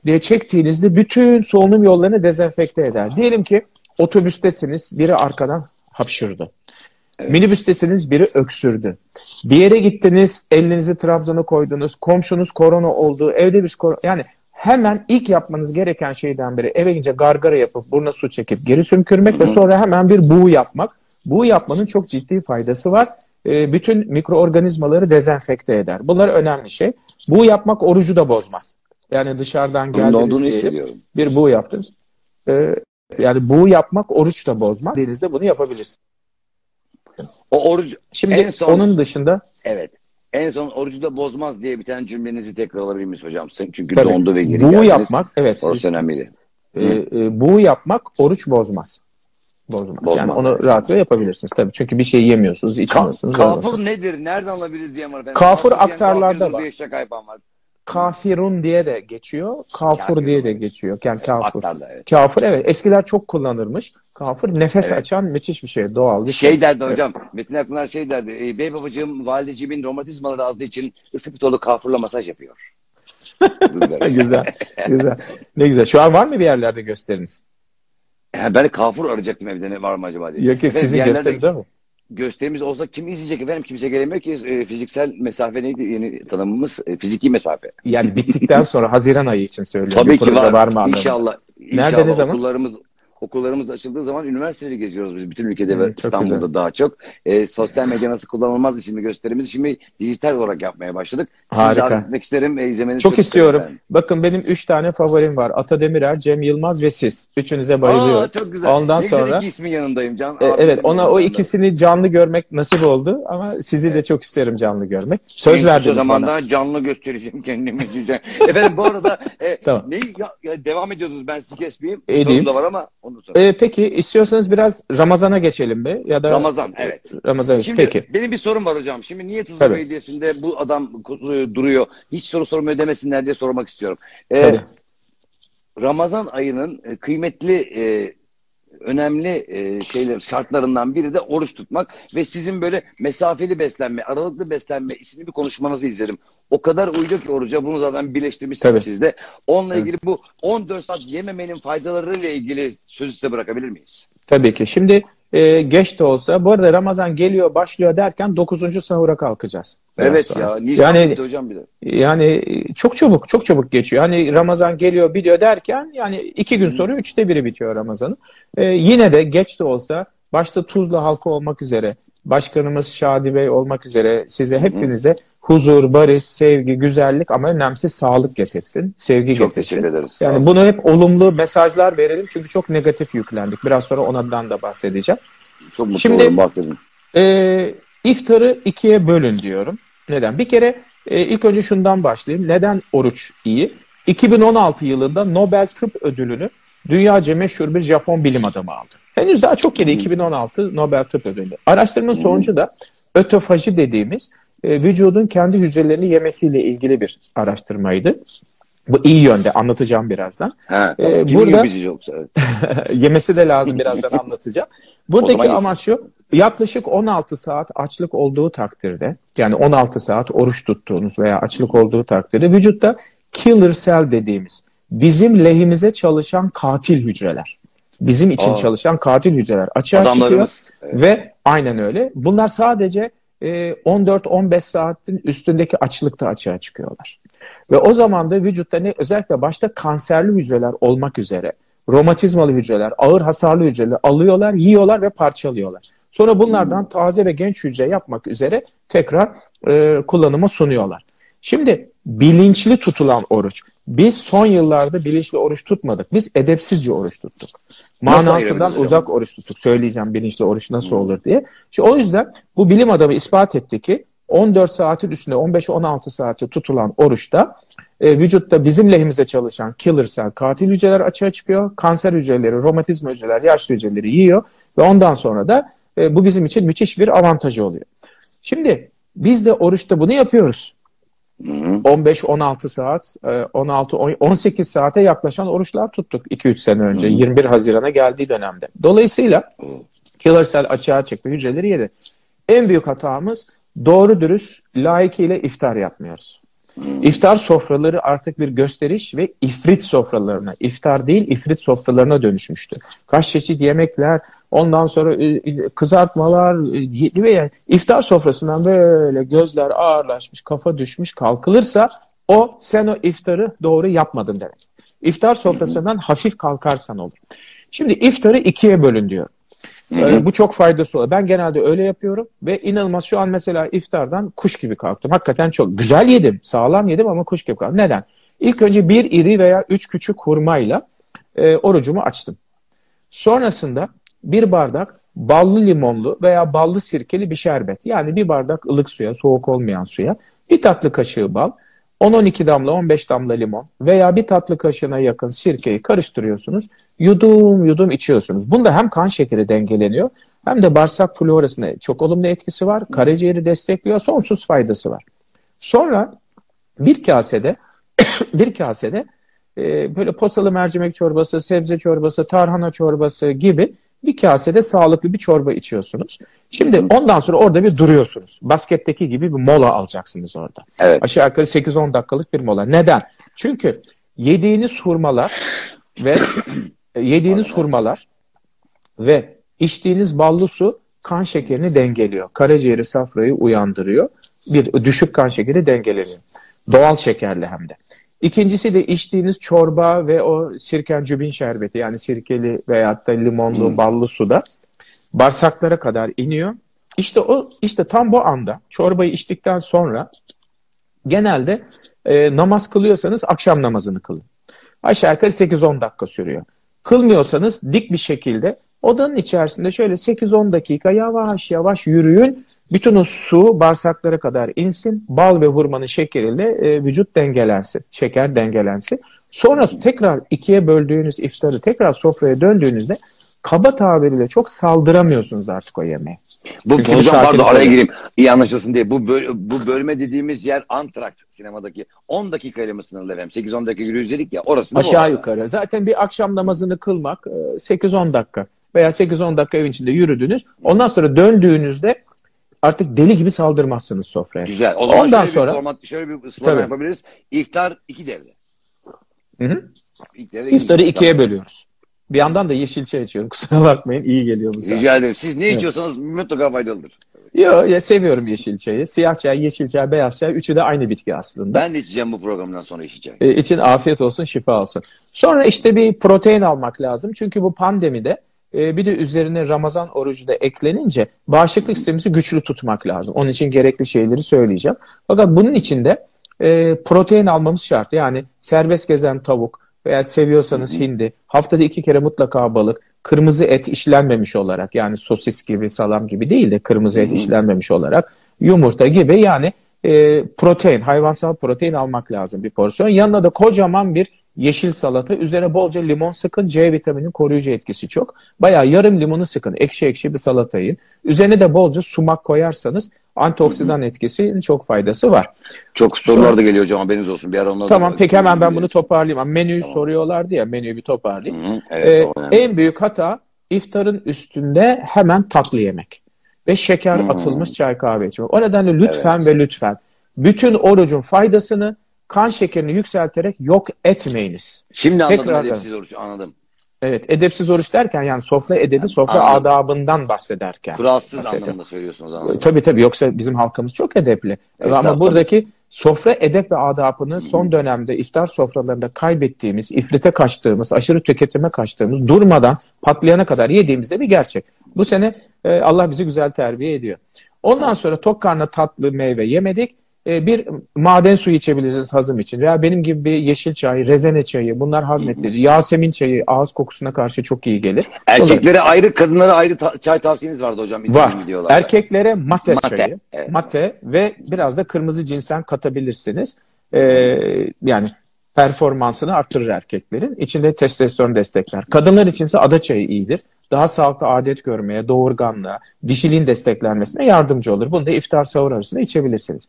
diye çektiğinizde bütün solunum yollarını dezenfekte eder. Diyelim ki otobüstesiniz, biri arkadan hapşırdı. Minibüstesiniz, biri öksürdü. Bir yere gittiniz, elinizi Trabzon'a koydunuz, komşunuz korona oldu, evde bir korona... Yani hemen ilk yapmanız gereken şeyden biri eve gidince gargara yapıp buruna su çekip geri sümkürmek ve sonra hemen bir buğu yapmak. Buğu yapmanın çok ciddi faydası var. Ee, bütün mikroorganizmaları dezenfekte eder. Bunlar önemli şey. Buğu yapmak orucu da bozmaz. Yani dışarıdan geldiniz bir buğu yaptınız. Ee, yani buğu yapmak oruç da bozmaz. Denizde bunu yapabilirsiniz. O oruç Şimdi son- onun dışında evet. En son orucu da bozmaz diye bir tane cümlenizi tekrar alabilir miyiz hocam? Çünkü tabii, dondu ve geri geldiniz. yapmak evet Orası siz- önemliydi. e, e, buğu yapmak oruç bozmaz. Bozmaz. Bozmaz. Yani onu rahatlıkla yapabilirsiniz tabii. Çünkü bir şey yemiyorsunuz, Ka- içmiyorsunuz. kafur olmasın. nedir? Nereden alabiliriz diye var. Kafur diyen aktarlarda var. yapan var. Kafirun diye de geçiyor. Kafur Kafirun. diye de geçiyor. Yani kafur. Aktarda evet. Kafur evet. Eskiler çok kullanırmış. Kafur nefes Evet. açan müthiş bir şey. Doğal bir şey. Şey derdi hocam, Metin Akpınar şey derdi, e, bey babacığım valideciğimin romatizmaları azdığı için ısı pitolu kafurla masaj yapıyor. güzel. Güzel. Ne güzel. Şu an var mı bir yerlerde gösteriniz? Ha, ben kafur arayacaktım evde ne var mı acaba diye. Yok yok sizin yerlerde gösteriniz ama. Gösterimiz olsa kim izleyecek efendim? Kimse gelemiyor ki. E, fiziksel mesafe neydi? Yeni tanımımız e, fiziki mesafe. Yani bittikten sonra Haziran ayı için söylüyorum. Tabii ki proje var. mı anlamında? İnşallah. Nerede, İnşallah ne zaman? Okullarımız okullarımız açıldığı zaman üniversiteleri geziyoruz biz bütün ülkede Hı, ve çok İstanbul'da güzel. daha çok. E, sosyal medya nasıl kullanılmaz isimli gösterimizi şimdi dijital olarak yapmaya başladık. Harika. etmek isterim. E, izlemenizi Çok istiyorum. isterim Bakın benim üç tane favorim var. Ata Demirer, Cem Yılmaz ve siz. Üçünüze bayılıyorum. Aa, çok güzel. Ondan ne güzel sonra- iki ismin yanındayım Can. E, evet ona o yanımda. ikisini canlı görmek nasip oldu ama sizi de çok isterim canlı görmek. Söz En verdiniz zamanda bana. canlı göstereceğim kendimi. Efendim bu arada e, Tamam. ne, ya, ya devam ediyordunuz ben sizi kesmeyeyim. Edeyim. Sorum da var ama onu sonra. E, peki istiyorsanız biraz Ramazan'a geçelim mi? Ya da Ramazan evet. Ramazan. Şimdi Peki. benim bir sorum var hocam. Şimdi niye Tuzla Tabii. Belediyesi'nde bu adam e, duruyor? Hiç soru sormuyor demesinler diye sormak istiyorum. Ee, Tabii. Ramazan ayının e, kıymetli e, önemli e, şeyler şartlarından biri de oruç tutmak ve sizin böyle mesafeli beslenme, aralıklı beslenme isimli bir konuşmanızı izledim. O kadar uydu ki oruca bunu zaten birleştirmişsiniz Tabii. siz de. Onunla ilgili bu 14 saat yememenin faydalarıyla ilgili sözü size bırakabilir miyiz? Tabii ki. Şimdi e, geç de olsa bu arada Ramazan geliyor başlıyor derken 9. sahura kalkacağız. Evet sonra. ya. Nisan Yani hocam bir de. Yani çok çabuk, çok çabuk geçiyor. Hani Ramazan geliyor, biliyor derken yani iki gün sonra üçte biri bitiyor Ramazan'ın. Ee, yine de geç de olsa başta Tuzla halkı olmak üzere, başkanımız Şadi Bey olmak üzere size hepinize huzur, barış, sevgi, güzellik ama önemlisi sağlık getirsin, sevgi Çok getirsin. teşekkür ederiz. Yani bunu hep olumlu mesajlar verelim çünkü çok negatif yüklendik. Biraz sonra ondan da bahsedeceğim. Çok mutlu Şimdi- olurum bak dedim. Ee, iftarı ikiye bölün diyorum. Neden? Bir kere e, ilk önce şundan başlayayım. Neden oruç iyi? 2016 yılında Nobel Tıp Ödülünü dünyaca meşhur bir Japon bilim adamı aldı. Henüz daha çok yedi 2016 Nobel Tıp Ödülü. Araştırmanın sonucu da ötofaji dediğimiz e, vücudun kendi hücrelerini yemesiyle ilgili bir araştırmaydı. Bu iyi yönde anlatacağım birazdan. Ha, Ee, burada- yoksa? Evet. Yemesi de lazım birazdan anlatacağım. Buradaki amaç şu. Yaklaşık 16 saat açlık olduğu takdirde yani 16 saat oruç tuttuğunuz veya açlık olduğu takdirde vücutta killer cell dediğimiz bizim lehimize çalışan katil hücreler. Bizim için Aa. çalışan katil hücreler açığa çıkıyor. Evet. Ve aynen öyle. Bunlar sadece e, 14-15 saatin üstündeki açlıkta açığa çıkıyorlar. Ve o zaman da vücutta ne özellikle başta kanserli hücreler olmak üzere romatizmalı hücreler, ağır hasarlı hücreler alıyorlar, yiyorlar ve parçalıyorlar. Sonra bunlardan taze ve genç hücre yapmak üzere tekrar e, kullanıma sunuyorlar. Şimdi bilinçli tutulan oruç. Biz son yıllarda bilinçli oruç tutmadık. Biz edepsizce oruç tuttuk. Manasından uzak oruç tuttuk. Söyleyeceğim bilinçli oruç nasıl olur diye. Şimdi o yüzden bu bilim adamı ispat etti ki 14 saatin üstünde 15-16 saati tutulan oruçta e, vücutta bizim lehimize çalışan killer cell, katil hücreler açığa çıkıyor. Kanser hücreleri, romatizma hücreler, yaşlı hücreleri yiyor ve ondan sonra da e, bu bizim için müthiş bir avantajı oluyor. Şimdi biz de oruçta bunu yapıyoruz. Hı hı. 15-16 saat, e, 16-18 saate yaklaşan oruçlar tuttuk 2-3 sene önce. 21 Haziran'a geldiği dönemde. Dolayısıyla killer cell açığa çıktı, hücreleri yedi. En büyük hatamız doğru dürüst layıkıyla iftar yapmıyoruz. İftar sofraları artık bir gösteriş ve ifrit sofralarına, iftar değil ifrit sofralarına dönüşmüştü. Kaç çeşit yemekler, ondan sonra e, e, kızartmalar e, ve yani iftar sofrasından böyle gözler ağırlaşmış, kafa düşmüş kalkılırsa o sen o iftarı doğru yapmadın demek. İftar sofrasından hafif kalkarsan olur. Şimdi iftarı ikiye bölün diyor. Ee, bu çok faydası oluyor. Ben genelde öyle yapıyorum ve inanılmaz şu an mesela iftardan kuş gibi kalktım. Hakikaten çok güzel yedim, sağlam yedim ama kuş gibi kalktım. Neden? İlk önce bir iri veya üç küçük hurmayla e, orucumu açtım. Sonrasında bir bardak ballı limonlu veya ballı sirkeli bir şerbet. Yani bir bardak ılık suya, soğuk olmayan suya bir tatlı kaşığı bal, 10-12 damla 15 damla limon veya bir tatlı kaşığına yakın sirkeyi karıştırıyorsunuz. Yudum yudum içiyorsunuz. Bunda hem kan şekeri dengeleniyor hem de bağırsak florasına çok olumlu etkisi var. Karaciğeri destekliyor. Sonsuz faydası var. Sonra bir kasede bir kasede e, böyle posalı mercimek çorbası, sebze çorbası, tarhana çorbası gibi bir kasede sağlıklı bir çorba içiyorsunuz. Şimdi ondan sonra orada bir duruyorsunuz. Basketteki gibi bir mola alacaksınız orada. Evet. Aşağı yukarı 8-10 dakikalık bir mola. Neden? Çünkü yediğiniz hurmalar ve yediğiniz hurmalar ve içtiğiniz ballı su kan şekerini dengeliyor. Karaciğeri safrayı uyandırıyor. Bir düşük kan şekeri dengeleniyor. Doğal şekerli hem de. İkincisi de içtiğiniz çorba ve o sirkencübin şerbeti yani sirkeli veyahut da limonlu ballı suda bağırsaklara kadar iniyor. İşte o işte tam bu anda çorbayı içtikten sonra genelde e, namaz kılıyorsanız akşam namazını kılın. Aşağı yukarı 8-10 dakika sürüyor. Kılmıyorsanız dik bir şekilde odanın içerisinde şöyle 8-10 dakika yavaş yavaş yürüyün. Bütün o su bağırsaklara kadar insin. Bal ve hurmanın şekeriyle e, vücut dengelensin. Şeker dengelensin. Sonra tekrar ikiye böldüğünüz iftarı tekrar sofraya döndüğünüzde kaba tabiriyle çok saldıramıyorsunuz artık o yemeğe. Bu Çünkü hocam pardon araya oluyor. gireyim. İyi anlaşılsın diye. Bu böl- bu bölme dediğimiz yer Antrakt sinemadaki 10 dakikayla mı sınırlı efendim? 8-10 dakika yürüyoruz dedik ya orası mi Aşağı yukarı. Zaten bir akşam namazını kılmak e, 8-10 dakika veya 8-10 dakika evin içinde yürüdünüz. Ondan sonra döndüğünüzde artık deli gibi saldırmazsınız sofraya. Güzel. O zaman Ondan şöyle sonra- bir format, şöyle bir slogan Tabii. yapabiliriz. İftar iki devre. Hı hı. İlk devre iki İftarı devre. ikiye Tamam. bölüyoruz. Bir yandan da yeşil çay içiyorum. Kusura bakmayın iyi geliyor bu saat. Rica ederim. Siz ne Evet. içiyorsanız mutlaka faydalıdır. Yo, ya seviyorum yeşil çayı. Siyah çay, yeşil çay, beyaz çay. Üçü de aynı bitki aslında. Ben de içeceğim bu programdan sonra içeceğim. E, için afiyet olsun, şifa olsun. Sonra işte bir protein almak lazım. Çünkü bu pandemide e, bir de üzerine Ramazan orucu da eklenince bağışıklık sistemimizi güçlü tutmak lazım. Onun için gerekli şeyleri söyleyeceğim. Fakat bunun için de e, protein almamız şart. Yani serbest gezen tavuk veya seviyorsanız hindi, haftada iki kere mutlaka balık, kırmızı et işlenmemiş olarak yani sosis gibi, salam gibi değil de kırmızı et işlenmemiş olarak yumurta gibi yani e, protein, hayvansal protein almak lazım bir porsiyon. Yanına da kocaman bir yeşil salata. Üzerine bolca limon sıkın. C vitaminin koruyucu etkisi çok. Bayağı yarım limonu sıkın. Ekşi ekşi bir salata yiyin. Üzerine de bolca sumak koyarsanız antioksidan etkisi çok faydası var. Çok sorular da geliyor hocam haberiniz olsun. Bir ara onları Tamam da- peki hemen ben bunu toparlayayım. Menüyü Tamam. soruyorlardı ya menüyü bir toparlayayım. Hı hı, Evet, Ee, önemli. en büyük hata iftarın üstünde hemen tatlı yemek ve şeker Hmm. atılmış çay kahve içmek. O nedenle lütfen ve lütfen bütün orucun faydasını kan şekerini yükselterek yok etmeyiniz. Şimdi anladım Tekrar edepsiz oruç anladım. Evet, edepsiz oruç derken yani sofra edebi, sofra Anladım. adabından bahsederken. Kuralsız bahsediyorum. anlamında söylüyorsunuz anladım. Tabii tabii yoksa bizim halkımız çok edepli. Estağfurullah. Ama buradaki sofra edep ve adabını son dönemde iftar sofralarında kaybettiğimiz, ifrite kaçtığımız, aşırı tüketime kaçtığımız, durmadan patlayana kadar yediğimizde bir gerçek. Bu sene e, Allah bizi güzel terbiye ediyor. Ondan sonra tok karnına tatlı meyve yemedik. E, bir maden suyu içebilirsiniz hazım için. Veya benim gibi bir yeşil çay, rezene çayı bunlar hazmettirici. Yasemin çayı ağız kokusuna karşı çok iyi gelir. Erkeklere ayrı, kadınlara ayrı ta- çay tavsiyeniz vardı hocam. Var. Erkeklere mate, Mate, çayı, evet. mate ve biraz da kırmızı cinsen katabilirsiniz. Ee, yani performansını arttırır erkeklerin. İçinde testosteron destekler. Kadınlar içinse ada çayı iyidir. Daha sağlıklı adet görmeye, doğurganlığa, dişiliğin desteklenmesine yardımcı olur. Bunu da iftar sahur arasında içebilirsiniz.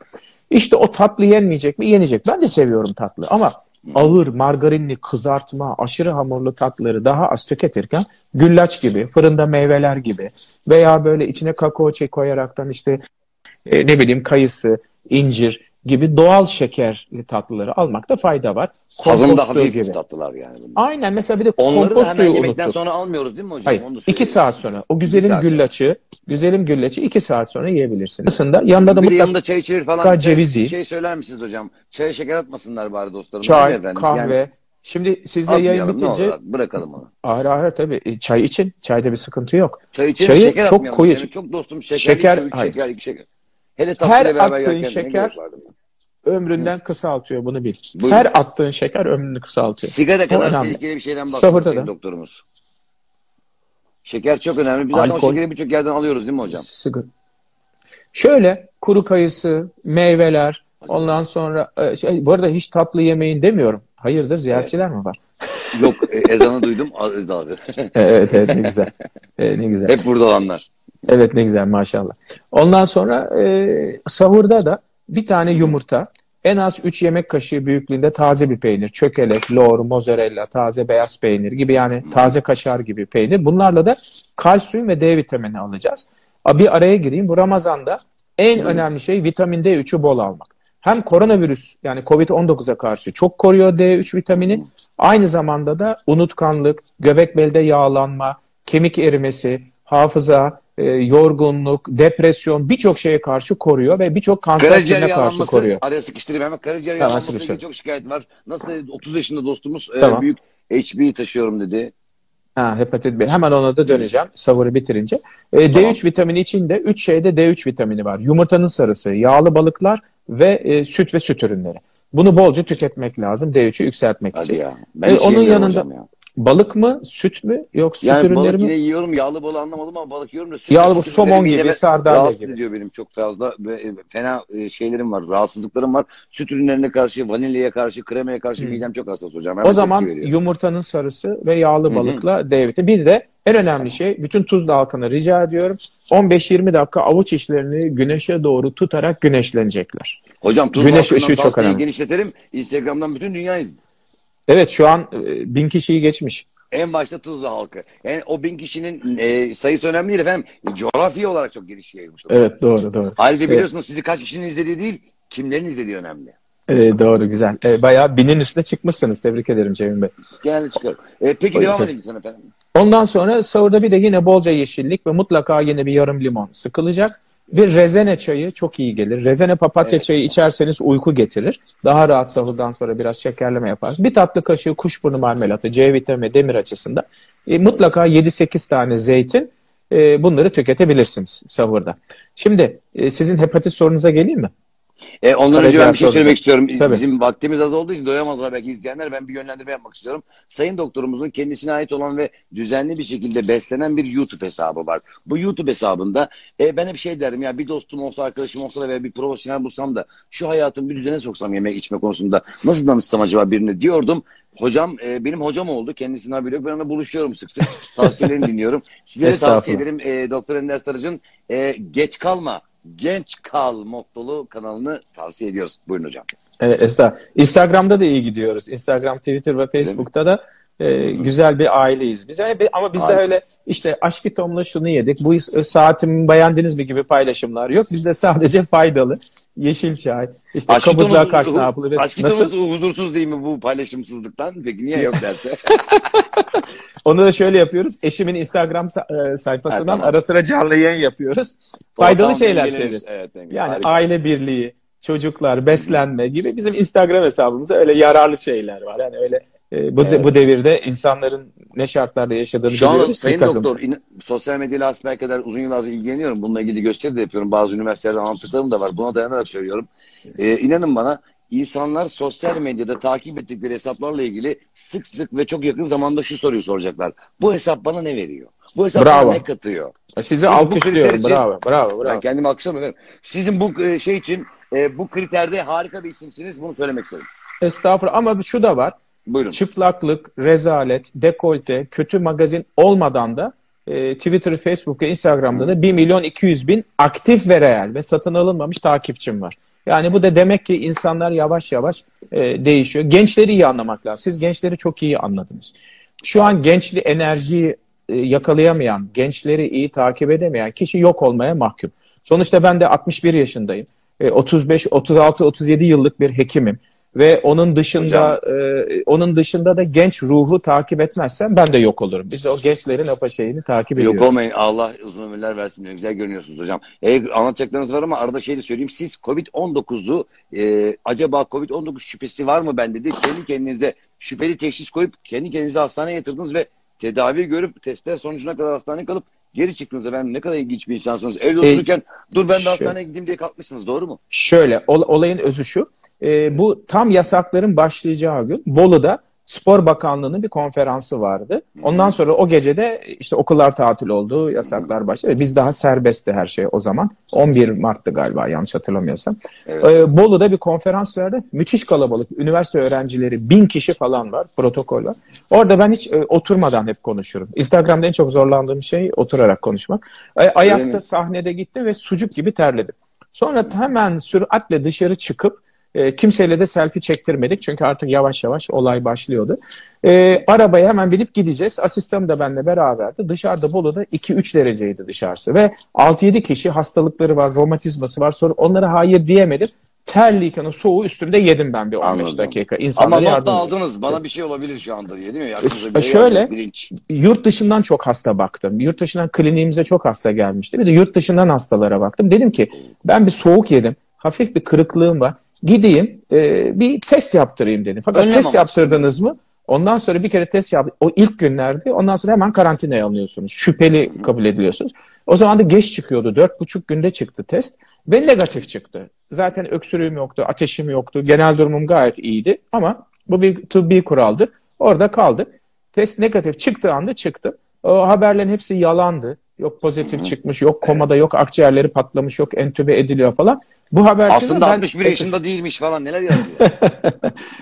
İşte o tatlı yenmeyecek mi? Yenecek. Ben de seviyorum tatlı ama ağır, margarinli, kızartma, aşırı hamurlu tatlıları daha az tüketirken güllaç gibi, fırında meyveler gibi veya böyle içine kakao çek koyaraktan işte e, ne bileyim kayısı, incir gibi doğal şekerli tatlıları almakta fayda var. Hazımda hafif gibi. tatlılar yani. bunlar. Aynen mesela bir de Onları da hemen yemekten unuttuk. sonra almıyoruz değil mi hocam? Hayır. Onu da iki saat sonra. O sonra. güllaçı, güzelim güllaçı iki saat sonra yiyebilirsiniz. Aslında yanında da Bir mutlaka yanında çay içilir falan. mutlaka Bir şey- şey söyler misiniz hocam? Çaya şeker atmasınlar bari dostlarım. Değil mi çay, efendim? kahve. Yani Şimdi sizle yayın atmayalım, ne bitince bırakalım onu. Ağır ağır tabii. E, Çay için. Çayda bir sıkıntı yok. Çay için Çayı şeker çok atmayalım. koyu- Benim çok dostum şeker, Şeker- üç hayır. şeker, iki şeker. Hele Her beraber attığın yerken ne şeker- gerek vardı? Ömründen kısaltıyor bunu bil. Buyurun. Her attığın şeker ömrünü kısaltıyor. Sigara kadar önemli. tehlikeli bir şeyden Sahurda bahsediyor da. sayın doktorumuz. Şeker çok önemli. Biz zaten o Alkol. şekeri birçok yerden alıyoruz değil mi hocam? Sigara. Şöyle kuru kayısı, meyveler, ondan sonra e, şey, bu arada hiç tatlı yemeyin demiyorum. Hayırdır ziyaretçiler mi var? Yok e, ezanı duydum. az- daldı. evet evet ne güzel. E, ne güzel. Hep burada olanlar. Evet ne güzel maşallah. Ondan sonra e, sahurda da bir tane yumurta, en az 3 yemek kaşığı büyüklüğünde taze bir peynir, çökelek, lor, mozzarella, taze beyaz peynir gibi yani taze kaşar gibi peynir. Bunlarla da kalsiyum ve D vitamini alacağız. Bir araya gireyim. Bu Ramazan'da en önemli şey vitamin D3'ü bol almak. Hem koronavirüs yani Covid-19'a karşı çok koruyor D3 vitamini. Aynı zamanda da unutkanlık, göbek belde yağlanma, kemik erimesi, hafıza, e, yorgunluk, depresyon birçok şeye karşı koruyor ve birçok kanser türüne karşı koruyor. araya sıkıştırayım hemen. Karaciğer Hemen yağlanması sıkıştır. ilgili çok şikayet var. Nasıl 30 yaşında dostumuz e, Tamam. büyük HB taşıyorum dedi. Ha, hepatit B. Hemen ona da döneceğim savuru bitirince. E, Tamam. D3 vitamini içinde 3 şeyde D3 vitamini var. Yumurtanın sarısı, yağlı balıklar ve e, süt ve süt ürünleri. Bunu bolca tüketmek lazım D3'ü yükseltmek Hadi için. ya. Ben E, onun yanında- ya. Balık mı, süt mü yok süt Yani ürünleri balık mi? yine yiyorum. Yağlı balığı anlamadım ama balık yiyorum da. süt- Yağlı bu süt somon ürünleri gibi, sardalya rahatsız gibi. ediyor benim çok fazla. Ve Fena e, şeylerim var. Rahatsızlıklarım var. Süt ürünlerine karşı, vanilyaya karşı, kremaya karşı Hı. midem çok hassas hocam. O Hemen zaman tepki veriyor. yumurtanın sarısı ve yağlı balıkla D vitamini. Bir de en önemli şey bütün tuzlu halkını rica ediyorum. 15-20 dakika avuç içlerini güneşe doğru tutarak güneşlenecekler. Hocam tuzlu Güneş ışığı çok önemli. genişletelim. Instagram'dan bütün dünya izliyor. Evet şu an e, bin kişiyi geçmiş. En başta Tuzla halkı. Yani o bin kişinin e, sayısı önemli değil efendim. E, coğrafi olarak çok geniş yayılmış. Evet doğru doğru. Ayrıca biliyorsunuz sizi kaç kişinin izlediği değil, kimlerin izlediği önemli. E, doğru güzel. E, bayağı binin üstüne çıkmışsınız. Tebrik ederim Cemil Bey. Genelde çıkar. E, peki Buyurun, devam edelim lütfen efendim. Ondan sonra sahurda bir de yine bolca yeşillik ve mutlaka yine bir yarım limon sıkılacak. Bir rezene çayı çok iyi gelir. Rezene papatya Evet. çayı içerseniz uyku getirir. Daha rahat sahurdan sonra biraz şekerleme yaparsınız. Bir tatlı kaşığı kuşburnu marmelatı C vitamini demir açısından. E, mutlaka 7-8 tane zeytin e, bunları tüketebilirsiniz sahurda. Şimdi e, sizin hepatit sorunuza geleyim mi? E, ondan önce ben bir şey söylemek istiyorum. Tabii. Bizim vaktimiz az olduğu için doyamazlar belki izleyenler. Ben bir yönlendirme yapmak istiyorum. Sayın doktorumuzun kendisine ait olan ve düzenli bir şekilde beslenen bir YouTube hesabı var. Bu YouTube hesabında e, ben hep şey derim ya bir dostum olsa arkadaşım olsa da veya bir profesyonel bulsam da şu hayatımı bir düzene soksam yemek içme konusunda nasıl danışsam acaba birine diyordum. Hocam e, benim hocam oldu. Kendisine haberi yok. Ben onunla buluşuyorum sık sık. Tavsiyelerini dinliyorum. Sizlere tavsiye ederim. E, Doktor Ender Sarıcı'nın e, geç kalma, genç kal mottolu kanalını tavsiye ediyoruz. Buyurun hocam. Evet, estağfurullah. Instagram'da da iyi gidiyoruz. Instagram, Twitter ve Facebook'ta da e, güzel bir aileyiz biz. Yani, ama bizde Harika. öyle işte aşkı tomla şunu yedik, bu saatimi beğendiniz mi gibi paylaşımlar yok. Bizde sadece faydalı yeşil çay, işte Aşkı kabızlığa Tomuz- karşı ne yapılır? ve- Aşkı Nasıl? Tomuz huzursuz değil mi bu paylaşımsızlıktan? Peki niye yok derse? Onu da şöyle yapıyoruz. Eşimin Instagram e, sayfasından tamam. ara sıra canlı yayın yapıyoruz. Faydalı Tamam, şeyler seviyoruz. Evet. Yani Harika. aile birliği, çocuklar, beslenme gibi bizim Instagram hesabımızda öyle yararlı şeyler var. Yani öyle bu, Evet. bu devirde insanların ne şartlarda yaşadığını Şu an biliyoruz. Sayın Birkaç Doktor, mesela. in- sosyal medyayla hasbelkader uzun yıllardır ilgileniyorum. Bununla ilgili gösteri de yapıyorum. Bazı üniversitelerde anlattıklarım da var. Buna dayanarak söylüyorum. Ee, inanın bana insanlar sosyal medyada takip ettikleri hesaplarla ilgili sık sık ve çok yakın zamanda şu soruyu soracaklar. Bu hesap bana ne veriyor? Bu hesap Bravo. bana ne katıyor? Sizi Siz bu alkışlıyorum. için- Bravo, bravo, Ben bravo. kendimi alkışlamıyorum. Sizin bu e, şey için e, bu kriterde harika bir isimsiniz. Bunu söylemek istedim. Estağfurullah ama şu da var. Buyurun. Çıplaklık, rezalet, dekolte, kötü magazin olmadan da e, Twitter, Facebook ve Instagram'da da 1 milyon 200 bin aktif ve reel ve satın alınmamış takipçim var. Yani bu da demek ki insanlar yavaş yavaş e, değişiyor. Gençleri iyi anlamak lazım. Siz gençleri çok iyi anladınız. Şu an gençli enerjiyi e, yakalayamayan, gençleri iyi takip edemeyen kişi yok olmaya mahkum. Sonuçta ben de 61 yaşındayım. E, 35, 36, 37 yıllık bir hekimim ve onun dışında e, onun dışında da genç ruhu takip etmezsem ben de yok olurum. Biz o gençlerin apa şeyini takip ediyoruz. Yok olmayın. Allah uzun ömürler versin. Güzel görünüyorsunuz hocam. E, anlatacaklarınız var ama arada şey de söyleyeyim. Siz Covid-19'u e, acaba Covid-19 şüphesi var mı ben dedi. Kendi kendinize şüpheli teşhis koyup kendi kendinize hastaneye yatırdınız ve tedavi görüp testler sonucuna kadar hastaneye kalıp geri çıktınız efendim. Ne kadar ilginç bir insansınız. Evde E, otururken dur ben de hastaneye gideyim diye kalkmışsınız. Doğru mu? Şöyle ol- olayın özü şu. E, bu tam yasakların başlayacağı gün Bolu'da Spor Bakanlığı'nın bir konferansı vardı. Ondan sonra o gecede işte okullar tatil oldu, yasaklar başladı. Biz daha serbestti her şey o zaman. 11 Mart'tı galiba yanlış hatırlamıyorsam. Evet. Ee, Bolu'da bir konferans verdi. Müthiş kalabalık. Üniversite öğrencileri bin kişi falan var. Protokol var. Orada ben hiç e, oturmadan hep konuşurum. Instagram'da en çok zorlandığım şey oturarak konuşmak. E, ayakta sahnede gittim ve sucuk gibi terledim. Sonra hemen süratle dışarı çıkıp e, kimseyle de selfie çektirmedik. Çünkü artık yavaş yavaş olay başlıyordu. E, arabaya hemen binip gideceğiz. Asistanım da benimle beraberdi. Dışarıda Bolu'da 2-3 dereceydi dışarısı. Ve 6-7 kişi hastalıkları var, romatizması var. Sonra onlara hayır diyemedim. Terliyken o soğuğu üstünde yedim ben bir 15 Anladım. dakika. Ama İnsanlara not da aldınız. Bana bir şey olabilir şu anda diye değil mi? Aklınıza E, şöyle- yurt dışından çok hasta baktım. Yurt dışından kliniğimize çok hasta gelmişti. Bir de yurt dışından hastalara baktım. Dedim ki ben bir soğuk yedim. Hafif bir kırıklığım var. Gideyim e, bir test yaptırayım dedim. Fakat Önlem test amaçlı. yaptırdınız mı? Ondan sonra bir kere test yap. O ilk günlerde ondan sonra hemen karantinaya alınıyorsunuz. Şüpheli kabul ediliyorsunuz. O zaman da geç çıkıyordu. Dört buçuk günde çıktı test. Ve negatif çıktı. Zaten öksürüğüm yoktu, ateşim yoktu. Genel durumum gayet iyiydi. Ama bu bir tıbbi kuraldı. Orada kaldı. Test negatif çıktığı anda çıktı. O haberlerin hepsi yalandı. Yok pozitif çıkmış, yok komada, yok akciğerleri patlamış, yok entübe ediliyor falan. Bu haber Aslında ben- 61 yaşında değilmiş falan neler yazıyor.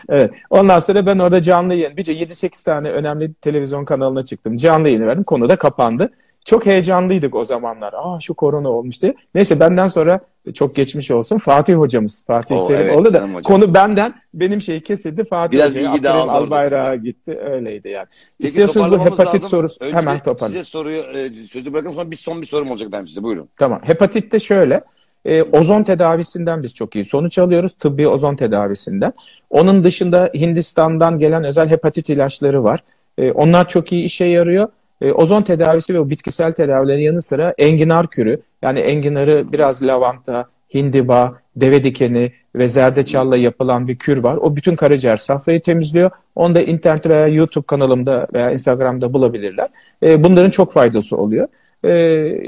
evet. Ondan sonra ben orada canlı yayın. Bir de 7-8 tane önemli televizyon kanalına çıktım. Canlı yayını verdim. Konu da kapandı. Çok heyecanlıydık o zamanlar. Aa şu korona olmuş diye. Neyse benden sonra çok geçmiş olsun. Fatih hocamız. Fatih Oo, Terim evet, oldu da hocam. konu benden benim şey kesildi. Fatih Biraz Hoca'ya Abdurrahim. Albayrak'a gitti. Öyleydi yani. Peki, İstiyorsanız bu hepatit lazım. sorusu Önce hemen toparlayalım. Size soruyu e, sözü bırakın sonra bir son bir sorum olacak benim size buyurun. Tamam. Hepatitte şöyle. e, ozon tedavisinden biz çok iyi sonuç alıyoruz. Tıbbi ozon tedavisinden. Onun dışında Hindistan'dan gelen özel hepatit ilaçları var. E, onlar çok iyi işe yarıyor. E, ozon tedavisi ve o bitkisel tedavilerin yanı sıra enginar kürü yani enginarı biraz lavanta, hindiba, deve dikeni ve zerdeçalla yapılan bir kür var. O bütün karaciğer safrayı temizliyor. Onu da internet veya YouTube kanalımda veya Instagram'da bulabilirler. E, bunların çok faydası oluyor. Ee,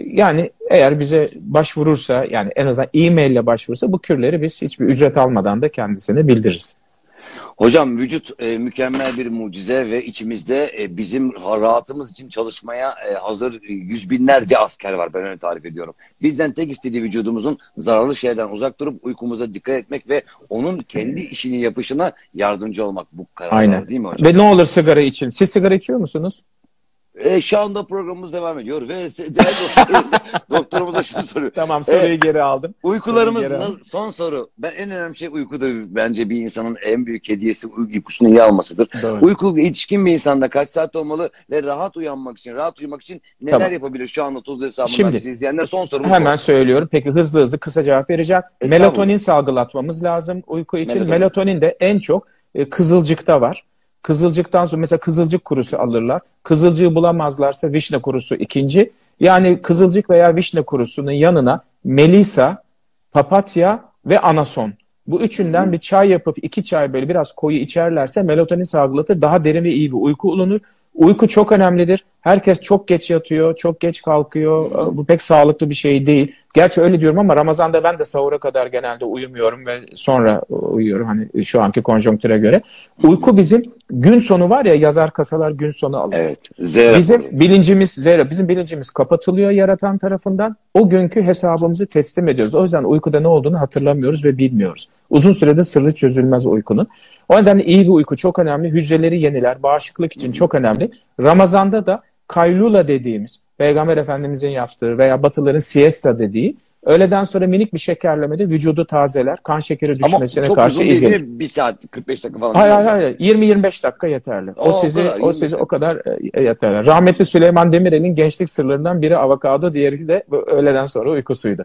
yani eğer bize başvurursa yani en azından e-mail ile başvurursa bu kürleri biz hiçbir ücret almadan da kendisine bildiririz. Hocam vücut e, mükemmel bir mucize ve içimizde e, bizim rahatımız için çalışmaya e, hazır e, yüz binlerce asker var ben öyle tarif ediyorum. Bizden tek istediği vücudumuzun zararlı şeylerden uzak durup uykumuza dikkat etmek ve onun kendi işini yapışına yardımcı olmak bu karar Aynen. değil mi hocam? Ve ne olur sigara için. Siz sigara içiyor musunuz? E, şu anda programımız devam ediyor ve değerli doktor, doktorumuz da şunu soruyor. Tamam soruyu geri aldım. Uykularımız Soruyu geri nasıl- son soru. Ben en önemli şey uykudur. Bence bir insanın en büyük hediyesi uy- uykusunu iyi almasıdır. Doğru. Uyku yetişkin bir insanda kaç saat olmalı ve rahat uyanmak için, rahat uyumak için neler Tamam. yapabilir şu anda tuzlu hesabından Şimdi- bizi izleyenler son sorumuz Hemen bu. söylüyorum. Peki hızlı hızlı kısa cevap vereceğim. Estağfurullah. Melatonin salgılatmamız lazım uyku için. Melatonin. Melatonin, de en çok e, kızılcıkta var. Kızılcıktan sonra mesela kızılcık kurusu alırlar. Kızılcığı bulamazlarsa vişne kurusu ikinci. Yani kızılcık veya vişne kurusunun yanına melisa, papatya ve anason. Bu üçünden bir çay yapıp iki çay böyle biraz koyu içerlerse melatonin salgılatır. Daha derin ve iyi bir uyku olunur. Uyku çok önemlidir. Herkes çok geç yatıyor, çok geç kalkıyor. Bu pek sağlıklı bir şey değil. Gerçi öyle diyorum ama Ramazan'da ben de sahura kadar genelde uyumuyorum ve sonra uyuyorum hani şu anki konjonktüre göre. Uyku bizim gün sonu var ya yazar kasalar gün sonu alır. Evet. Z Bizim bilincimiz zero, bizim bilincimiz kapatılıyor yaratan tarafından. O günkü hesabımızı teslim ediyoruz. O yüzden uykuda ne olduğunu hatırlamıyoruz ve bilmiyoruz. Uzun sürede sırrı çözülmez uykunun. O nedenle iyi bir uyku çok önemli. Hücreleri yeniler, bağışıklık için çok önemli. Ramazanda da kaylula dediğimiz, Peygamber Efendimizin yaptığı veya Batıların siesta dediği, öğleden sonra minik bir şekerlemede vücudu tazeler, kan şekeri Ama düşmesine çok karşı uzun iyi değil gelir. mi? Bir saat 45 dakika falan. Hayır hayır hayır 20-25 dakika yeterli. O, O sizi kadar, o 25 sizi o kadar e, yeterli. Rahmetli Süleyman Demirel'in gençlik sırlarından biri avokado, diğeri de öğleden sonra uykusuydu.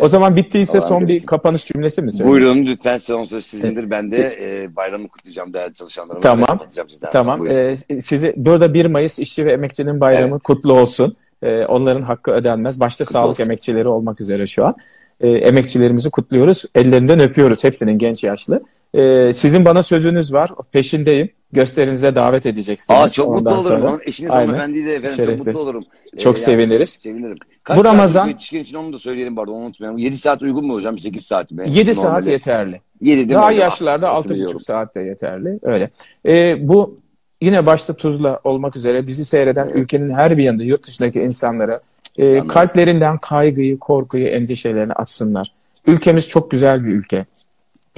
O zaman bittiyse son bir kapanış cümlesi mi söyleyeyim? Buyurun lütfen son söz sizindir. Ben de e, bayramı kutlayacağım değerli çalışanlarıma. Tamam. Tamam. Ee, sizi burada 1 Mayıs İşçi ve Emekçinin Bayramı Evet. kutlu olsun. Ee, onların hakkı ödenmez. Başta Kutlu sağlık olsun. emekçileri olmak üzere şu an. Ee, emekçilerimizi kutluyoruz. Ellerinden öpüyoruz hepsinin genç yaşlı. Ee, sizin bana sözünüz var. Peşindeyim. Gösterinize davet edeceksiniz. Aa çok mutlu olurum. sonra- eşiniz Aynen. hanımefendi de efendim Şerefli. çok mutlu olurum. Çok seviniriz. Sevinirim. Kaç Bu Ramazan- yetişkin için onu da söyleyelim pardon onu unutmayalım. 7 saat uygun mu hocam? 8 saat mi? 7 saat yeterli. 7 değil mi Daha hocam? yaşlılarda Hatırlıyorum. 6,5 saat de yeterli. Öyle. Ee, bu yine başta Tuzla olmak üzere bizi seyreden ülkenin her bir yanında yurt dışındaki insanlara e, Anladım. kalplerinden kaygıyı, korkuyu, endişelerini atsınlar. Ülkemiz çok güzel bir ülke.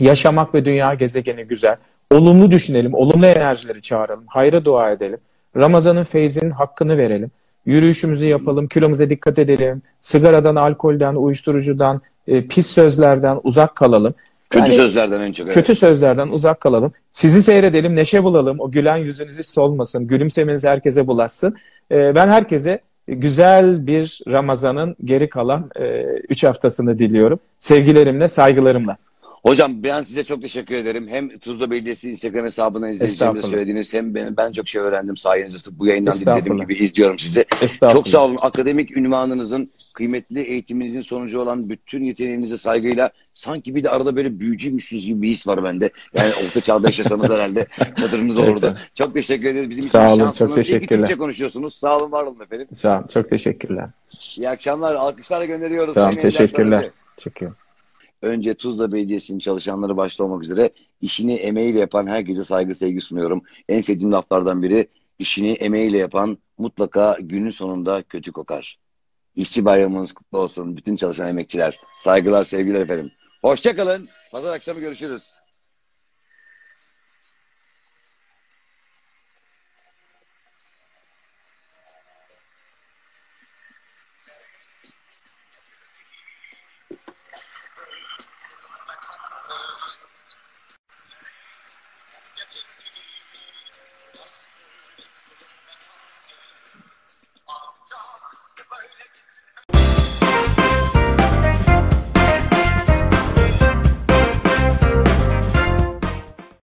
Yaşamak ve dünya gezegeni güzel. Olumlu düşünelim, olumlu enerjileri çağıralım, hayra dua edelim. Ramazan'ın feyzinin hakkını verelim. Yürüyüşümüzü yapalım, kilomuza dikkat edelim. Sigaradan, alkolden, uyuşturucudan, e, pis sözlerden uzak kalalım. Kötü Yani- sözlerden en çok. evet. Kötü sözlerden uzak kalalım. Sizi seyredelim, neşe bulalım. O gülen yüzünüz hiç solmasın. Gülümsemeniz herkese bulaşsın. Ee, ben herkese güzel bir Ramazan'ın geri kalan 3 haftasını diliyorum. Sevgilerimle, saygılarımla. Hocam ben size çok teşekkür ederim. Hem Tuzla Belediyesi Instagram hesabına izleyicilerimize söylediğiniz hem ben, ben çok şey öğrendim sayenizde. Bu yayından dinlediğim gibi izliyorum sizi. Çok sağ olun. Akademik ünvanınızın, kıymetli eğitiminizin sonucu olan bütün yeteneğinize saygıyla sanki bir de arada böyle büyücüymüşsünüz gibi bir his var bende. Yani orta çağda yaşasanız herhalde çadırınız olurdu. Çok teşekkür ederiz. Bizim Sağ olun, çok teşekkürler. Konuşuyorsunuz. Sağ olun, var olun efendim. Sağ olun. Çok teşekkürler. İyi akşamlar. Alkışlarla gönderiyoruz. Sağ olun. Teşekkürler. Çıkıyor. Önce Tuzla Belediyesi'nin çalışanları başta olmak üzere işini emeğiyle yapan herkese saygı sevgi sunuyorum. En sevdiğim laflardan biri işini emeğiyle yapan mutlaka günün sonunda kötü kokar. İşçi bayramınız kutlu olsun bütün çalışan emekçiler. Saygılar sevgiler efendim. Hoşçakalın. Pazar akşamı görüşürüz.